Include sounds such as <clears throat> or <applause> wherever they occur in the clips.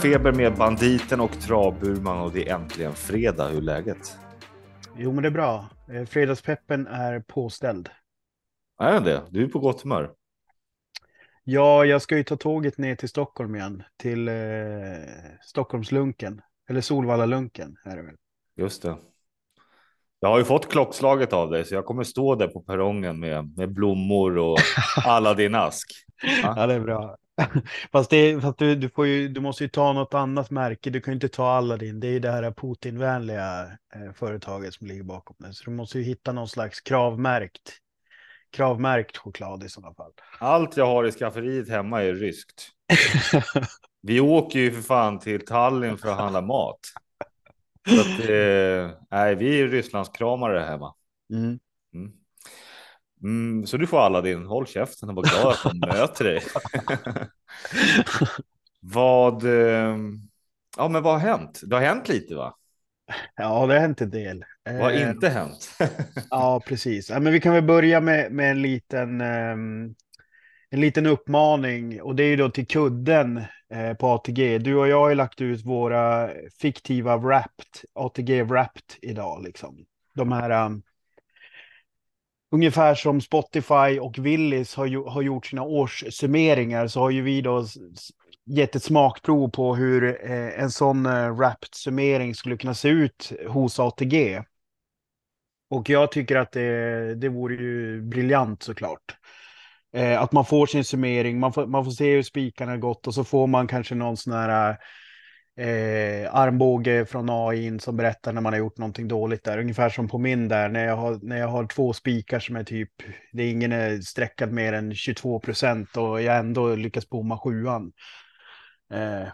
Travfeber med Banditen och Travburman och det är äntligen fredag. Hur är läget? Jo, men det är bra. Eh, Fredagspeppen är påställd. Är den det? Du är på gott humör. Ja, jag ska ju ta tåget ner till Stockholm igen. Till eh, Stockholmslunken. Eller Solvallalunken är det väl. Just det. Jag har ju fått klockslaget av dig så jag kommer stå där på perrongen med, med blommor och <laughs> alla din ask. Ja. ja, det är bra. <laughs> Fast, det, fast du, du, ju, du måste ju ta något annat märke. Du kan ju inte ta Aladdin. Det är ju det här Putin-vänliga eh, företaget som ligger bakom det. Så du måste ju hitta någon slags kravmärkt, kravmärkt choklad i sådana fall. Allt jag har i skafferiet hemma är ryskt. <laughs> Vi åker ju för fan till Tallinn för att handla mat. Så att, eh, nej, vi är Rysslandskramare hemma. Mm. Mm. Så du får alla din. Håll käften och var glad att de möter dig. <laughs> vad, eh, ja, men vad har hänt? Det har hänt lite va? Ja, det har hänt en del. Vad har inte hänt? <laughs> ja, precis. Ja, men vi kan väl börja med, med en liten um, en liten uppmaning och det är ju då till kudden eh, på ATG. Du och jag har ju lagt ut våra fiktiva wrapped, ATG wrapped idag liksom. De här um, ungefär som Spotify och Willys har, har gjort sina årssummeringar så har ju vi då gett ett smakprov på hur eh, en sån eh, wrapped summering skulle kunna se ut hos ATG. Och jag tycker att det, det vore ju briljant såklart. Eh, att man får sin summering, man får, man får se hur spikarna har gått och så får man kanske någon sån här eh, eh, armbåge från AI som berättar när man har gjort någonting dåligt där. Ungefär som på min där när jag har, när jag har två spikar som är typ, det är ingen är sträckad mer än 22 procent och jag ändå lyckas bomma sjuan. Eh,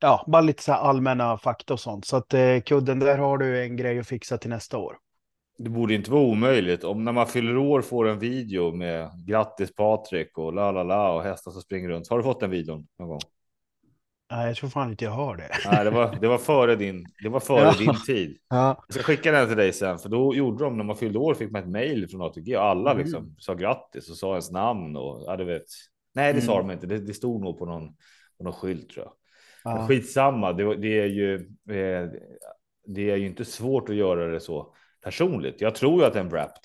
ja, bara lite så här allmänna fakta och sånt. Så att eh, kudden, där har du en grej att fixa till nästa år. Det borde inte vara omöjligt om när man fyller år får en video med grattis Patrik och la la la och hästar som springer runt. Har du fått den videon någon gång? Nej, jag tror fan inte jag har det. Nej, det var, det var före din, det var före ja. din tid. <laughs> Ja. Jag ska skicka den till dig sen, för då gjorde de när man fyllde år fick man ett mejl från ATG och alla mm. liksom sa grattis och sa ens namn och ja, du vet. Nej, det mm. sa de inte. Det, det, stod nog på någon, på någon skylt tror jag. Ja. skitsamma, det, det är ju. Eh, det är ju inte svårt att göra det så personligt. Jag tror ju att en wrapped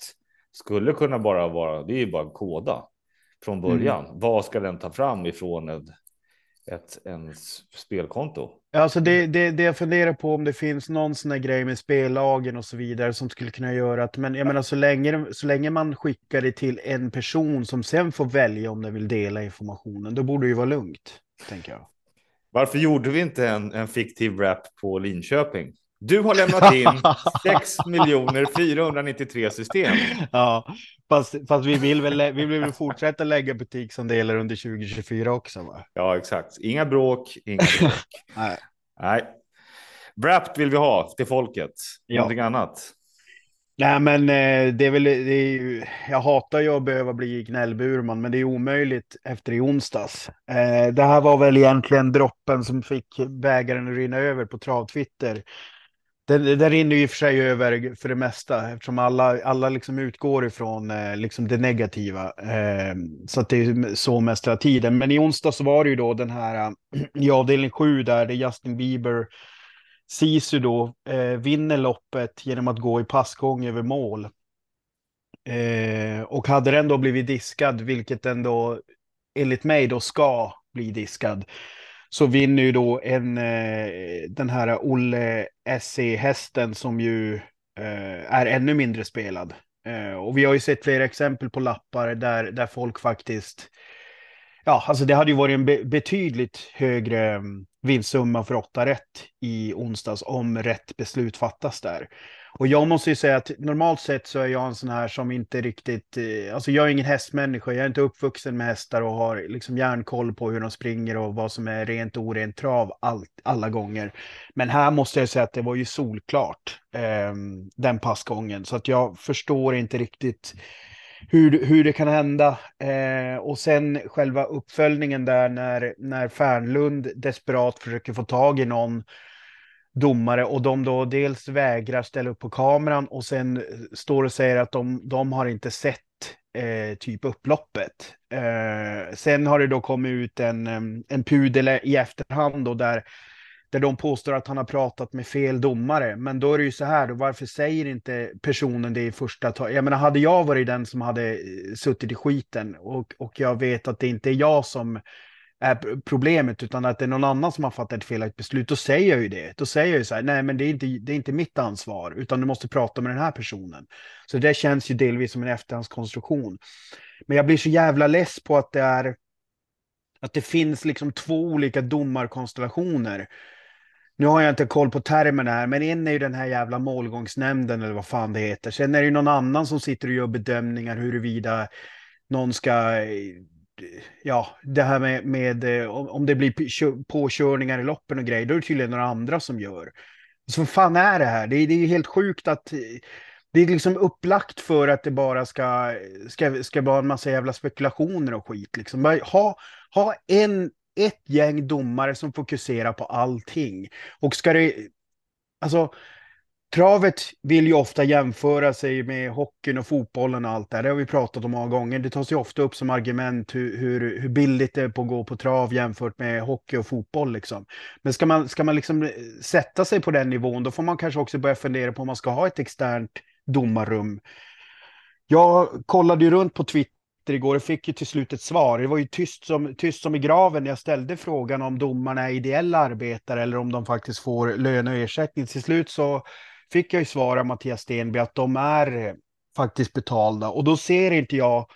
skulle kunna bara vara. Det är ju bara en koda från början. Mm. Vad ska den ta fram ifrån ett ett ens spelkonto. Alltså det, det, det jag funderar på om det finns någon sån här grej med spellagen och så vidare som skulle kunna göra att, men jag menar så länge, så länge man skickar det till en person som sen får välja om den vill dela informationen, då borde det ju vara lugnt, tänker jag. Varför gjorde vi inte en, en fiktiv rap på Linköping? Du har lämnat in 6 493 system. Ja, fast, fast vi, vill väl, vi vill väl fortsätta lägga butiksandelar under 2024 också. Va? Ja, exakt. Inga bråk, inga bråk. <laughs> Nej. Nej. Wrapped vill vi ha till folket. Ja. Någonting annat? Nej, men eh, det är väl, det är ju, jag hatar ju att behöva bli gnällburman, men det är omöjligt efter i onsdags. Eh, det här var väl egentligen droppen som fick bägaren att rinna över på travtwitter. Det, den rinner ju för sig över för det mesta eftersom alla, alla liksom utgår ifrån eh, liksom det negativa. Eh, så att det är så mest hela tiden. Men i onsdag så var det ju då den här <clears throat> i avdelning sju där det är Justin Bieber Sisu då eh, vinner loppet genom att gå i passgång över mål. Eh, och hade den då blivit diskad, vilket den då enligt mig då ska bli diskad, så vinner ju då en, eh, den här Olle SE-hästen som ju eh, är ännu mindre spelad. Eh, och vi har ju sett flera exempel på lappar där, där folk faktiskt, ja, alltså det hade ju varit en be betydligt högre mm, vinstsumma för åtta rätt i onsdags om rätt beslut fattas där. Och jag måste ju säga att normalt sett så är jag en sån här som inte riktigt, eh, alltså jag är ingen hästmänniska, jag är inte uppvuxen med hästar och har liksom järnkoll på hur de springer och vad som är rent och orent trav all, alla gånger. Men här måste jag säga att det var ju solklart, eh, den passgången, så att jag förstår inte riktigt hur, hur det kan hända. Eh, och sen själva uppföljningen där när, när Fernlund desperat försöker få tag i någon domare och de då dels vägrar ställa upp på kameran och sen eh, står och säger att de, de har inte sett eh, typ upploppet. Eh, sen har det då kommit ut en, en pudel i efterhand då där, där de påstår att han har pratat med fel domare. Men då är det ju så här, då, varför säger inte personen det i första taget? Jag menar, hade jag varit den som hade eh, suttit i skiten och, och jag vet att det inte är jag som är problemet, utan att det är någon annan som har fattat ett felaktigt beslut, då säger jag ju det. Då säger jag ju så här, nej men det är inte, det är inte mitt ansvar, utan du måste prata med den här personen. Så det känns ju delvis som en efterhandskonstruktion. Men jag blir så jävla less på att det är att det finns liksom två olika domarkonstellationer. Nu har jag inte koll på termerna här, men en är ju den här jävla målgångsnämnden eller vad fan det heter. Sen är det ju någon annan som sitter och gör bedömningar huruvida någon ska eh, ja, det här med, med eh, om det blir påkörningar i loppen och grejer, då är det tydligen några andra som gör. Så vad fan är det här? Det är, det är helt sjukt att eh, det är liksom upplagt för att det bara ska, ska, ska vara en massa jävla spekulationer och skit. Liksom. Ha, ha en, ett gäng domare som fokuserar på allting. Och ska det, alltså, Travet vill ju ofta jämföra sig med hockeyn och fotbollen och allt det Det har vi pratat om många gånger. Det tas ju ofta upp som argument hur, hur, hur billigt det är på att gå på trav jämfört med hockey och fotboll. Liksom. Men ska man, ska man liksom eh, sätta sig på den nivån, då får man kanske också börja fundera på om man ska ha ett externt domarrum. Jag kollade ju runt på Twitter igår och fick ju till slut ett svar. Det var ju tyst som, tyst som i graven när jag ställde frågan om domarna är ideella arbetare eller om de faktiskt får lön och ersättning. Till slut så fick jag ju svara Mattias Stenby att de är eh, faktiskt betalda och då ser inte jag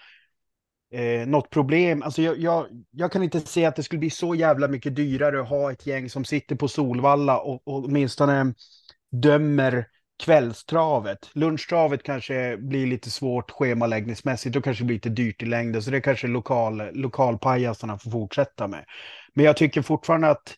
eh, något problem. Alltså jag, jag, jag, kan inte se att det skulle bli så jävla mycket dyrare att ha ett gäng som sitter på Solvalla och, och åtminstone dömer kvällstravet. Lunchtravet kanske blir lite svårt schemaläggningsmässigt. Då kanske det blir lite dyrt i längden. Så det kanske lokal, lokalpajasarna får fortsätta med. Men jag tycker fortfarande att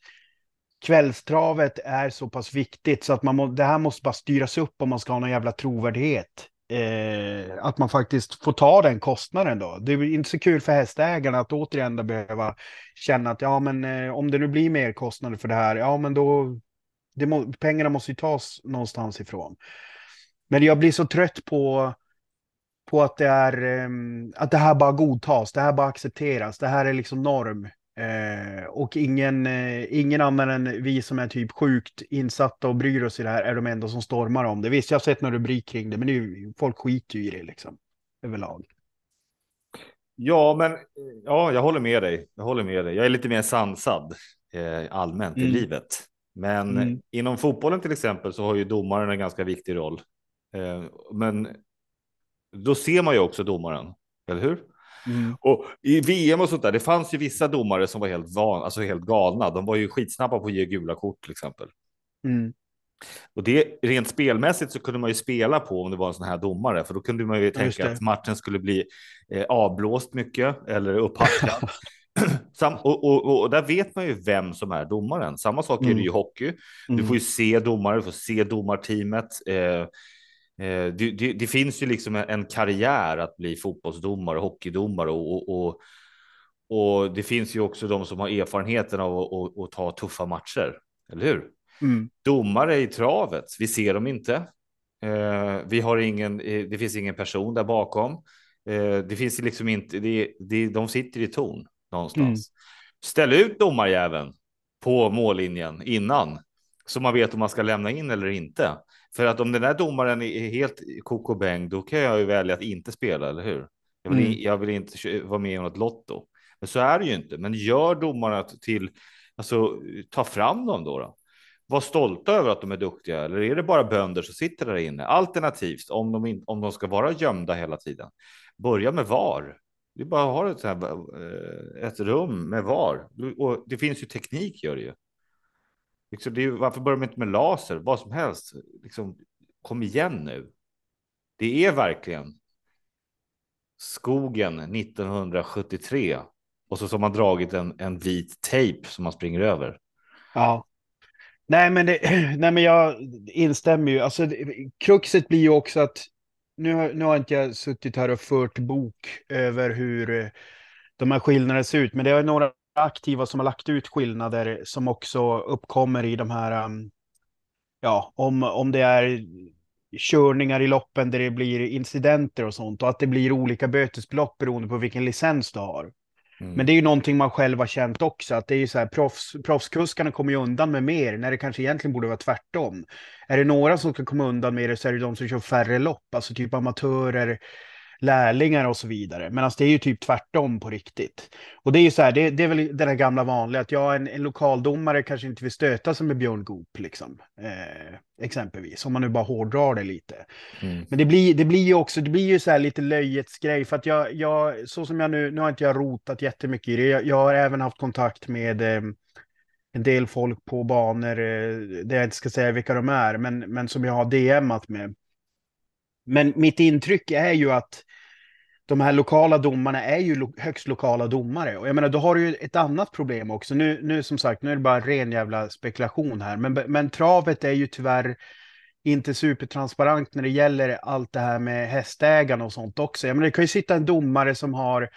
kvällstravet är så pass viktigt så att man må, det här måste bara styras upp om man ska ha någon jävla trovärdighet. Eh, att man faktiskt får ta den kostnaden då. Det är inte så kul för hästägarna att återigen behöva känna att ja, men eh, om det nu blir mer kostnader för det här, ja, men då det må, pengarna måste ju tas någonstans ifrån. Men jag blir så trött på på att det är eh, att det här bara godtas, det här bara accepteras, det här är liksom norm. Eh, och ingen, eh, ingen annan än vi som är typ sjukt insatta och bryr oss i det här är de enda som stormar om det. Visst, jag har sett några rubrik kring det, men nu, folk skiter ju i det liksom överlag. Ja, men ja, jag håller med dig. Jag håller med dig. Jag är lite mer sansad eh, allmänt mm. i livet. Men mm. inom fotbollen till exempel så har ju domaren en ganska viktig roll. Eh, men då ser man ju också domaren, eller hur? Mm. Och i VM och sånt där, det fanns ju vissa domare som var helt, van, alltså helt galna. De var ju skitsnabba på att ge gula kort till exempel. Mm. Och det rent spelmässigt så kunde man ju spela på om det var en sån här domare, för då kunde man ju tänka att matchen skulle bli eh, avblåst mycket eller upphackad. <laughs> Sam, och, och, och, där vet man ju vem som är domaren. Samma sak mm. är det ju i hockey. Du mm. får ju se domare, du får se domarteamet. Eh, det, det, det, finns ju liksom en karriär att bli fotbollsdomare, hockeydomare och, och, och det finns ju också de som har erfarenheten av att, att, ta tuffa matcher, eller hur? Mm. Domare i travet, vi ser dem inte. Eh, vi har ingen, eh, det finns ingen person där bakom. det finns liksom inte, det, det, de sitter i ton någonstans. Mm. Ställ ut domarjäveln på mållinjen innan så man vet om man ska lämna in eller inte. För att om den där domaren är helt kokobäng, då kan jag ju välja att inte spela, eller hur? Jag vill, mm. jag vill inte vara med i något lotto. Men så är det ju inte. Men gör domarna till, alltså ta fram dem då. då. Var stolta över att de är duktiga eller är det bara bönder som sitter där inne? Alternativt om de, in, om de ska vara gömda hela tiden. Börja med VAR. Det bara att ha ett, här, eh, ett rum med VAR. Och det finns ju teknik gör det ju. Liksom, det är, varför börjar man inte med laser? Vad som helst. Liksom, kom igen nu. Det är verkligen skogen 1973 och så har man dragit en, en vit tejp som man springer över. Ja. Nej, men, det, <clears throat> nej, men jag instämmer ju. Alltså, kruxet blir ju också att nu, nu har inte jag suttit här och fört bok över hur eh, de här skillnaderna ser ut, men det är några aktiva som har lagt ut skillnader som också uppkommer i de här, um, ja, om, om det är körningar i loppen där det blir incidenter och sånt och att det blir olika bötesbelopp beroende på vilken licens du har. Mm. Men det är ju någonting man själv har känt också, att det är ju så här, proffs, proffskuskarna kommer ju undan med mer, när det kanske egentligen borde vara tvärtom. Är det några som ska komma undan med det så är det de som kör färre lopp, alltså typ amatörer, lärlingar och så vidare. Medan det är ju typ tvärtom på riktigt. Och det är ju så här, det, det är väl den här gamla vanliga, att jag en, en lokaldomare kanske inte vill stöta sig med Björn Goop, liksom. Eh, exempelvis, om man nu bara hårdrar det lite. Mm. Men det blir, det blir ju också, det blir ju så här lite löjets grej, för att jag, jag, så som jag nu, nu har inte jag rotat jättemycket i det, jag, jag har även haft kontakt med eh, en del folk på banor, eh, där jag inte ska säga vilka de är, men, men som jag har DMat med. Men mitt intryck är ju att de här lokala domarna är ju lo högst lokala domare. Och jag menar, då har du ju ett annat problem också. Nu, nu som sagt, nu är det bara ren jävla spekulation här. Men, men travet är ju tyvärr inte supertransparent när det gäller allt det här med hästägarna och sånt också. Jag menar, det kan ju sitta en domare som har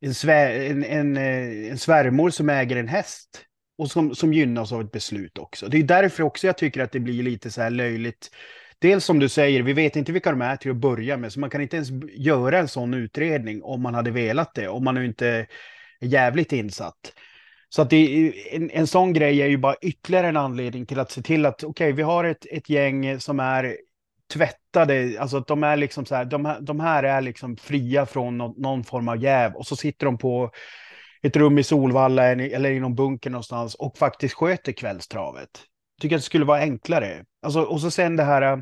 en, svär, en, en, eh, en svärmor som äger en häst och som, som gynnas av ett beslut också. Det är därför också jag tycker att det blir lite så här löjligt dels som du säger, vi vet inte vilka de är till att börja med, så man kan inte ens göra en sån utredning om man hade velat det, om man nu inte är jävligt insatt. Så att det, en, en sån grej är ju bara ytterligare en anledning till att se till att okej, okay, vi har ett, ett gäng som är tvättade, alltså att de är liksom så här, de, de här är liksom fria från någon, någon form av jäv och så sitter de på ett rum i Solvalla eller i någon bunker någonstans och faktiskt sköter kvällstravet tycker att det skulle vara enklare. Alltså, och så sen det här, äh,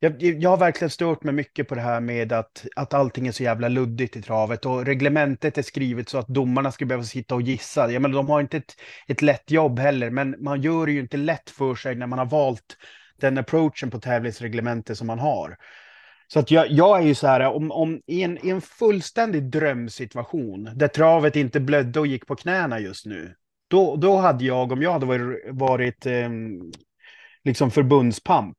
jag, jag har verkligen stört mig mycket på det här med att, att allting är så jävla luddigt i travet och reglementet är skrivet så att domarna ska behöva sitta och gissa. Jag menar, de har inte ett, ett lätt jobb heller, men man gör det ju inte lätt för sig när man har valt den approachen på tävlingsreglementet som man har. Så att jag, jag är ju så här, äh, om, om i, en, i en fullständig drömsituation där travet inte blödde och gick på knäna just nu, då, då hade jag, om jag hade varit, varit eh, liksom förbundspamp,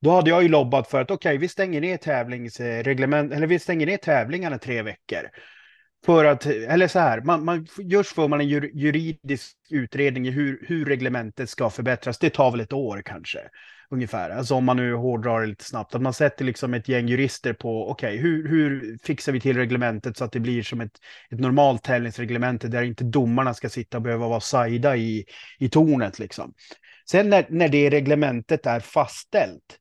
då hade jag ju lobbat för att okej, okay, vi stänger ner tävlingsreglement, eh, eller vi stänger ner tävlingarna tre veckor. För att, eller så här, man, man, just får man en juridisk utredning i hur, hur reglementet ska förbättras. Det tar väl ett år kanske, ungefär. Alltså om man nu hårdrar det lite snabbt. Att man sätter liksom ett gäng jurister på, okej, okay, hur, hur fixar vi till reglementet så att det blir som ett, ett normalt tävlingsreglemente där inte domarna ska sitta och behöva vara sajda i, i tornet liksom. Sen när, när det reglementet är fastställt,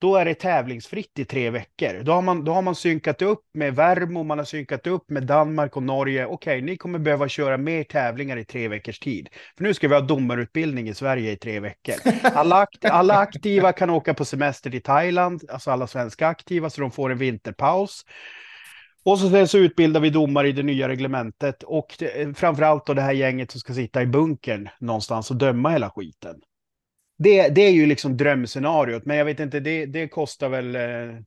då är det tävlingsfritt i tre veckor. Då har man, då har man synkat upp med Värmo, man har synkat upp med Danmark och Norge. Okej, ni kommer behöva köra mer tävlingar i tre veckors tid. För nu ska vi ha domarutbildning i Sverige i tre veckor. Alla, alla aktiva kan åka på semester till Thailand, alltså alla svenska aktiva, så de får en vinterpaus. Och så, så utbildar vi domare i det nya reglementet och det, framförallt då det här gänget som ska sitta i bunkern någonstans och döma hela skiten det, det är ju liksom drömscenariot, men jag vet inte, det, det kostar väl... Eh,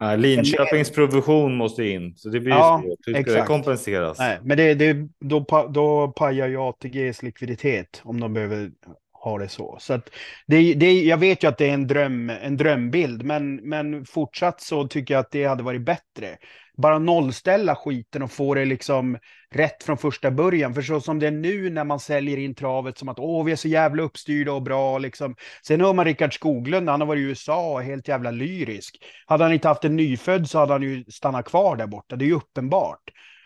ja, Linköpings provision måste in, så det blir ja, svårt. Hur ska det kompenseras? Nej, men det, det, då, då pajar ju ATGs likviditet om de behöver ha det så. Så att det, det, jag vet ju att det är en, dröm, en drömbild, men, men fortsatt så tycker jag att det hade varit bättre bara nollställa skiten och få det liksom rätt från första början. För så som det är nu när man säljer in travet som att åh, vi är så jävla uppstyrda och bra liksom. Sen hör man Rickard Skoglund, han har varit i USA och helt jävla lyrisk. Hade han inte haft en nyfödd så hade han ju stannat kvar där borta, det är ju uppenbart.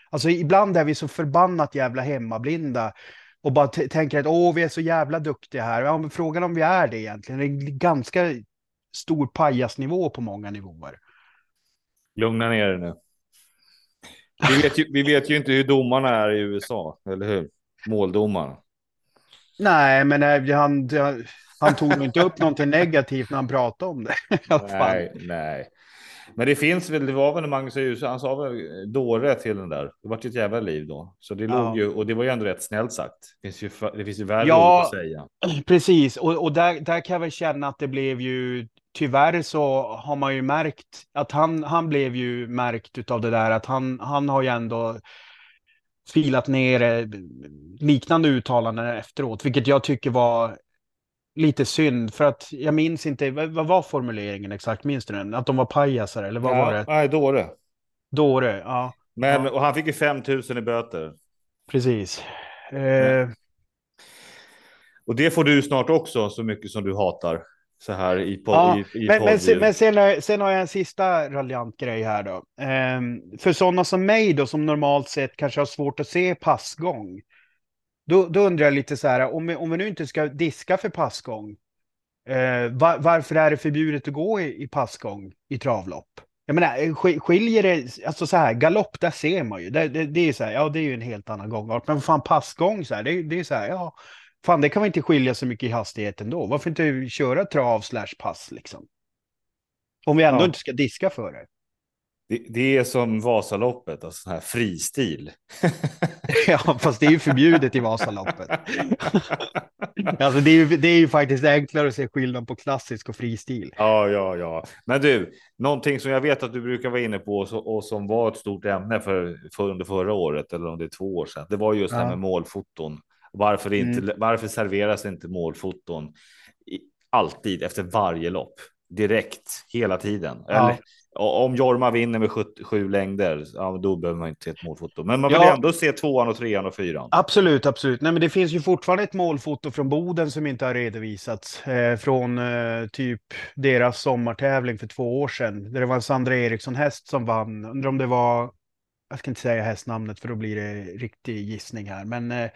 Alltså ibland är vi så förbannat jävla hemmablinda och bara tänker att åh, vi är så jävla duktiga här. Ja, frågan om vi är det egentligen, det är ganska stor pajasnivå på många nivåer. Lugna ner dig nu. Vi vet, ju, vi vet ju inte hur domarna är i USA, eller hur? Måldomarna. Nej, men eh, han, han tog inte upp någonting <laughs> negativt när han pratade om det. nej, nej. Men det finns väl, det var väl Magnus USA, han sa väl dåre till den där. Det var ett jävla liv då. Så det ja. låg ju, och det var ju ändå rätt snällt sagt. Det finns ju, det finns ju värre ja, att säga. <clears throat> Precis, och, och där, där kan jag väl känna att det blev ju tyvärr så har man ju märkt att han, han blev ju märkt av det där att han, han har ju ändå filat ner eh, liknande uttalanden efteråt, vilket jag tycker var lite synd för att jag minns inte, vad var formuleringen exakt, minns du den? Att de var pajasar eller vad ja, var det? Nej, dåre. Dåre, ja. Men, ja. och han fick ju 5 000 i böter. Precis. Eh... Och det får du snart också, så mycket som du hatar så här i, på, ja, i, i men, men, sen, men sen, sen, har jag en sista raljant grej här då. Um, för sådana som mig då, som normalt sett kanske har svårt att se passgång. Då, då undrar jag lite så här, om vi, om vi nu inte ska diska för passgång, uh, var, varför är det förbjudet att gå i, i passgång i travlopp? Jag menar, skiljer det, alltså så här, galopp, där ser man ju, det, det, det är så här, ja det är ju en helt annan gångart, men fan passgång så här, det, det är så här, ja, Fan, det kan väl inte skilja så mycket i hastigheten då. Varför inte köra trav slash pass liksom? Om vi ändå ja. inte ska diska för det. Det, det är som Vasaloppet, alltså sån här fristil. <laughs> ja, fast det är ju förbjudet i Vasaloppet. <laughs> alltså det är, ju, det är ju faktiskt enklare att se skillnad på klassisk och fristil. Ja, ja, ja. Men du, någonting som jag vet att du brukar vara inne på och, som var ett stort ämne för, för under förra året eller om det är två år sedan. Det var just ja. det här med målfoton. Varför, inte, mm. varför serveras inte målfoton alltid efter varje lopp? Direkt, hela tiden. Ja. Eller, om Jorma vinner med sju längder, ja, då behöver man inte se ett målfoto. Men man vill ja. ändå se tvåan och trean och fyran. Absolut, absolut. Nej, men det finns ju fortfarande ett målfoto från Boden som inte har redovisats. Eh, från eh, typ deras sommartävling för två år sedan. Där det var en Sandra Eriksson-häst som vann. Undrar om det var, jag ska inte säga hästnamnet för då blir det riktig gissning här. Men eh,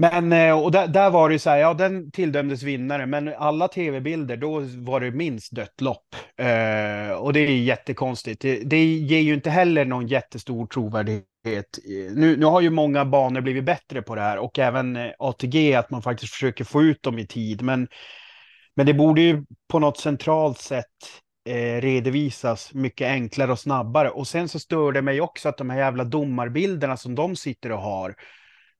men eh, och där, där, var det så här, ja den tilldömdes vinnare, men alla tv-bilder då var det minst dött lopp. Eh, och det är jättekonstigt. Det, det ger ju inte heller någon jättestor trovärdighet. Eh, nu, nu har ju många banor blivit bättre på det här och även eh, ATG att man faktiskt försöker få ut dem i tid. Men, men det borde ju på något centralt sätt eh, redovisas mycket enklare och snabbare. Och sen så stör det mig också att de här jävla domarbilderna som de sitter och har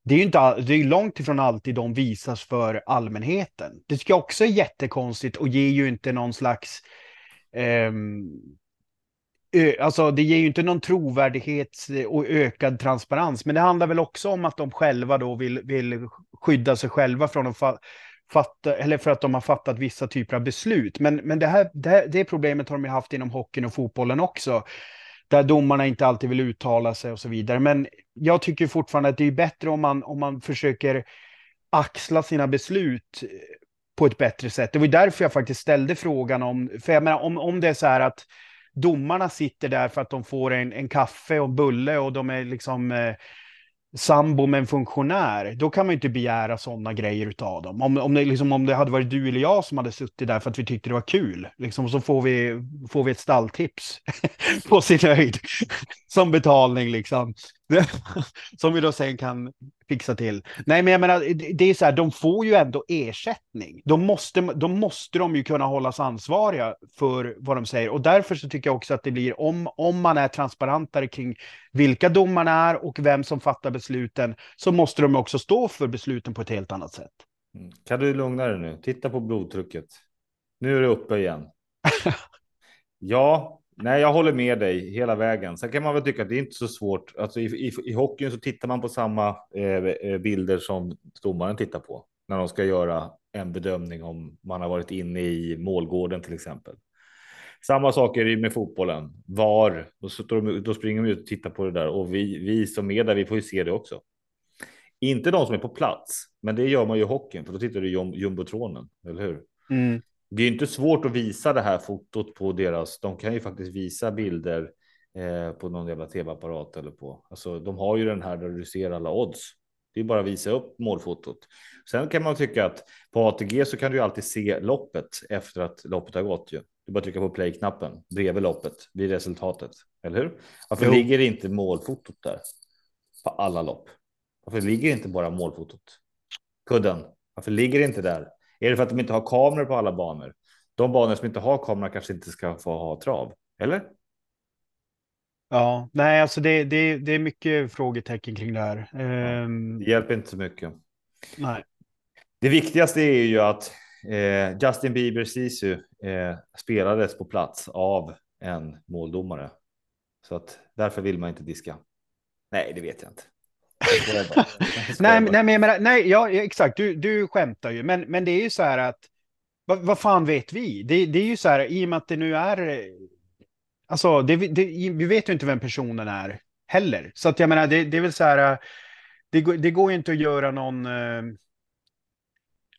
det är ju inte, det är långt ifrån alltid de visas för allmänheten. Det tycker jag också är jättekonstigt och ger ju inte någon slags... Eh, alltså det ger ju inte någon trovärdighet eh, och ökad transparens. Men det handlar väl också om att de själva då vill, vill skydda sig själva från att fatta, eller för att de har fattat vissa typer av beslut. Men, men det, här, det, här, det problemet har de ju haft inom hockeyn och fotbollen också där domarna inte alltid vill uttala sig och så vidare. Men jag tycker fortfarande att det är bättre om man, om man försöker axla sina beslut eh, på ett bättre sätt. Det var därför jag faktiskt ställde frågan om, för jag menar om, om det är så här att domarna sitter där för att de får en, en kaffe och bulle och de är liksom eh, sambo med en funktionär, då kan man ju inte begära sådana grejer av dem. Om, om, det, liksom, om det hade varit du eller jag som hade suttit där för att vi tyckte det var kul, liksom, så får vi, får vi ett stalltips <laughs> på sin höjd som betalning. Liksom. <laughs> som vi då sen kan fixa till. Nej, men jag menar, det är så här, de får ju ändå ersättning. De måste, då måste de ju kunna hållas ansvariga för vad de säger. Och därför så tycker jag också att det blir, om, om man är transparentare kring vilka domarna är och vem som fattar besluten, så måste de också stå för besluten på ett helt annat sätt. Mm. Kan du lugna dig nu? Titta på blodtrycket. Nu är det uppe igen. <laughs> ja, Nej, jag håller med dig hela vägen. Sen kan man väl tycka att det är inte så svårt. Alltså i, i, i hockeyn så tittar man på samma eh, eh bilder som domaren tittar på när de ska göra en bedömning om man har varit inne i målgården till exempel. Samma sak är det med fotbollen. Var då, då springer de ut och tittar på det där och vi, vi som är där, vi får ju se det också. Inte de som är på plats, men det gör man ju i hockeyn, för då tittar du jum, jumbotronen, eller hur? Mm det är inte svårt att visa det här fotot på deras. De kan ju faktiskt visa bilder eh, på någon jävla tv-apparat eller på. Alltså, de har ju den här där du ser alla odds. Det är bara att visa upp målfotot. Sen kan man tycka att på ATG så kan du ju alltid se loppet efter att loppet har gått. Ju. Du bara trycka på play-knappen bredvid loppet blir resultatet, eller hur? Varför jo. ligger inte målfotot där på alla lopp? Varför ligger inte bara målfotot? Kudden, varför ligger inte där? Är det för att de inte har kameror på alla banor? De banor som inte har kamera kanske inte ska få ha trav, eller? Ja, nej, alltså det, det, det är mycket frågetecken kring det här. Um... Det hjälper inte så mycket. Nej. Det viktigaste är ju att eh, Justin Bieber Sisu eh, spelades på plats av en måldomare. Så att därför vill man inte diska. Nej, det vet jag inte. Nej, nej, men jag menar, nej, ja, exakt, du, du skämtar ju, men, men det är ju så här att vad, vad fan vet vi? Det, det är ju så här, i och med att det nu är, alltså, det, det, vi vet ju inte vem personen är heller. Så att jag menar, det, det är väl så här, det, det går ju inte att göra någon, eh,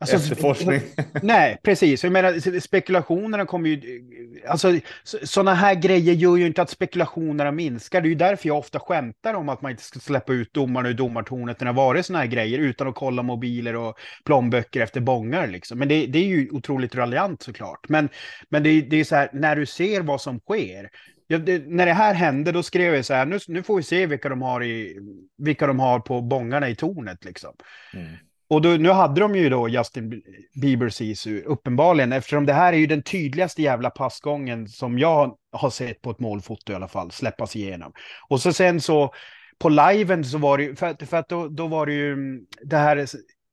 Alltså, Efterforskning. <laughs> Nej, precis. Jag menar, spekulationerna kommer ju... Alltså, sådana här grejer gör ju inte att spekulationerna minskar. Det är ju därför jag ofta skämtar om att man inte ska släppa ut domarna ur domartornet när det har varit sådana här grejer utan att kolla mobiler och plånböcker efter bångar. Liksom. Men det, det är ju otroligt raljant såklart. Men, men det, det är så här, när du ser vad som sker. Ja, det, när det här hände, då skrev jag så här, nu, nu får vi se vilka de har, i, vilka de har på bångarna i tornet. Liksom. Mm. Och då, nu hade de ju då Justin Bieber Sisu, uppenbarligen, eftersom det här är ju den tydligaste jävla passgången som jag har sett på ett målfoto i alla fall, släppas igenom. Och så sen så, på liven så var det ju, för att, för att då, då var det ju mm, det här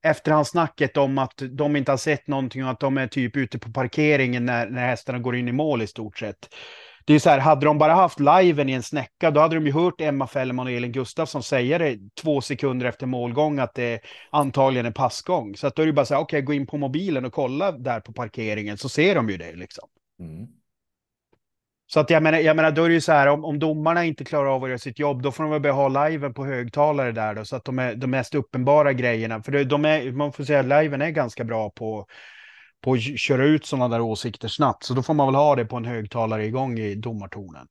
efterhandssnacket om att de inte har sett någonting och att de är typ ute på parkeringen när, när hästarna går in i mål i stort sett det är så här, hade de bara haft liven i en snäcka, då hade de ju hört Emma Fällman och Elin Gustafsson säga det två sekunder efter målgång att det antagligen är passgång. Så att då är det bara så här, okej, okay, gå in på mobilen och kolla där på parkeringen så ser de ju det liksom. Mm. Så att jag menar, jag menar, då är det ju så här, om, om domarna inte klarar av att göra sitt jobb, då får de väl börja ha liven på högtalare där då, så att de är de mest uppenbara grejerna. För det, de är, man får säga att liven är ganska bra på på att köra ut sådana där åsikter snabbt. Så då får man väl ha det på en högtalare igång i domartornen.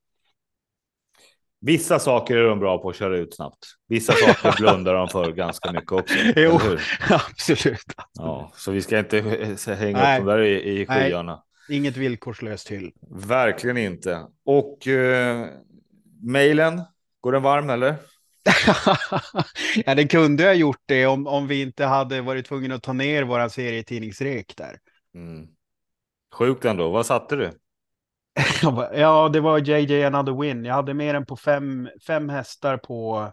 Vissa saker är de bra på att köra ut snabbt. Vissa saker <laughs> blundar de för ganska mycket också. <laughs> Jo, <laughs> absolut. Ja, så vi ska inte hänga Nej. upp dem där i, i skyarna. Inget villkorslöst till. Verkligen inte. Och eh, mejlen, går den varm eller? ja, det kunde ha gjort det om, om vi inte hade varit tvungna att ta ner våra serietidningsrek där. Mm. Sjukt ändå. Vad satte du? <laughs> ja, det var JJ Another Win. Jag hade mer än på fem, fem hästar på,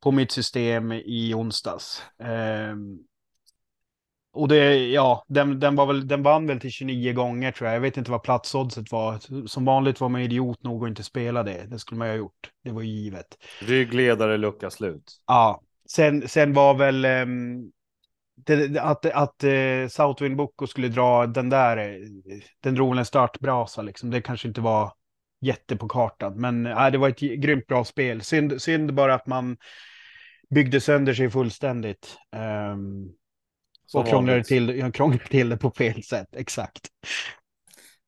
på mitt system i onsdags. Um, och det, ja, den, den, var väl, den vann väl till 29 gånger tror jag. Jag vet inte vad platsoddset var. Som vanligt var man idiot nog att inte spela det. Det skulle man ju ha gjort. Det var ju givet. Ryggledare, lucka slut. Ja, sen, sen var väl um, det, att, att uh, Southwind Boko skulle dra den där, eh, den drog en startbrasa liksom. Det kanske inte var jätte på kartan, men uh, det var ett grymt bra spel. Synd, synd bara att man byggde sönder sig fullständigt. Um, och krånglade till, krånglade till det på fel sätt, exakt.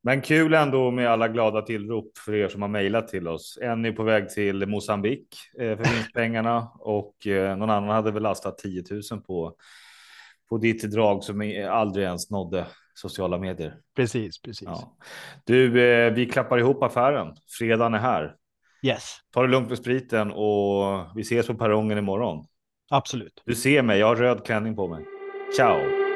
Men kul ändå med alla glada tillrop för er som har mejlat till oss. En är på väg till Mosambik eh, för vinstpengarna och eh, någon annan hade väl lastat 10 000 på på ditt drag som aldrig ens nådde sociala medier. Precis, precis. Ja. Du, eh, vi klappar ihop affären. Fredagen är här. Yes. Ta det lugnt med spriten och vi ses på perrongen imorgon. Absolut. Du ser mig, jag har röd klänning på mig. Ciao.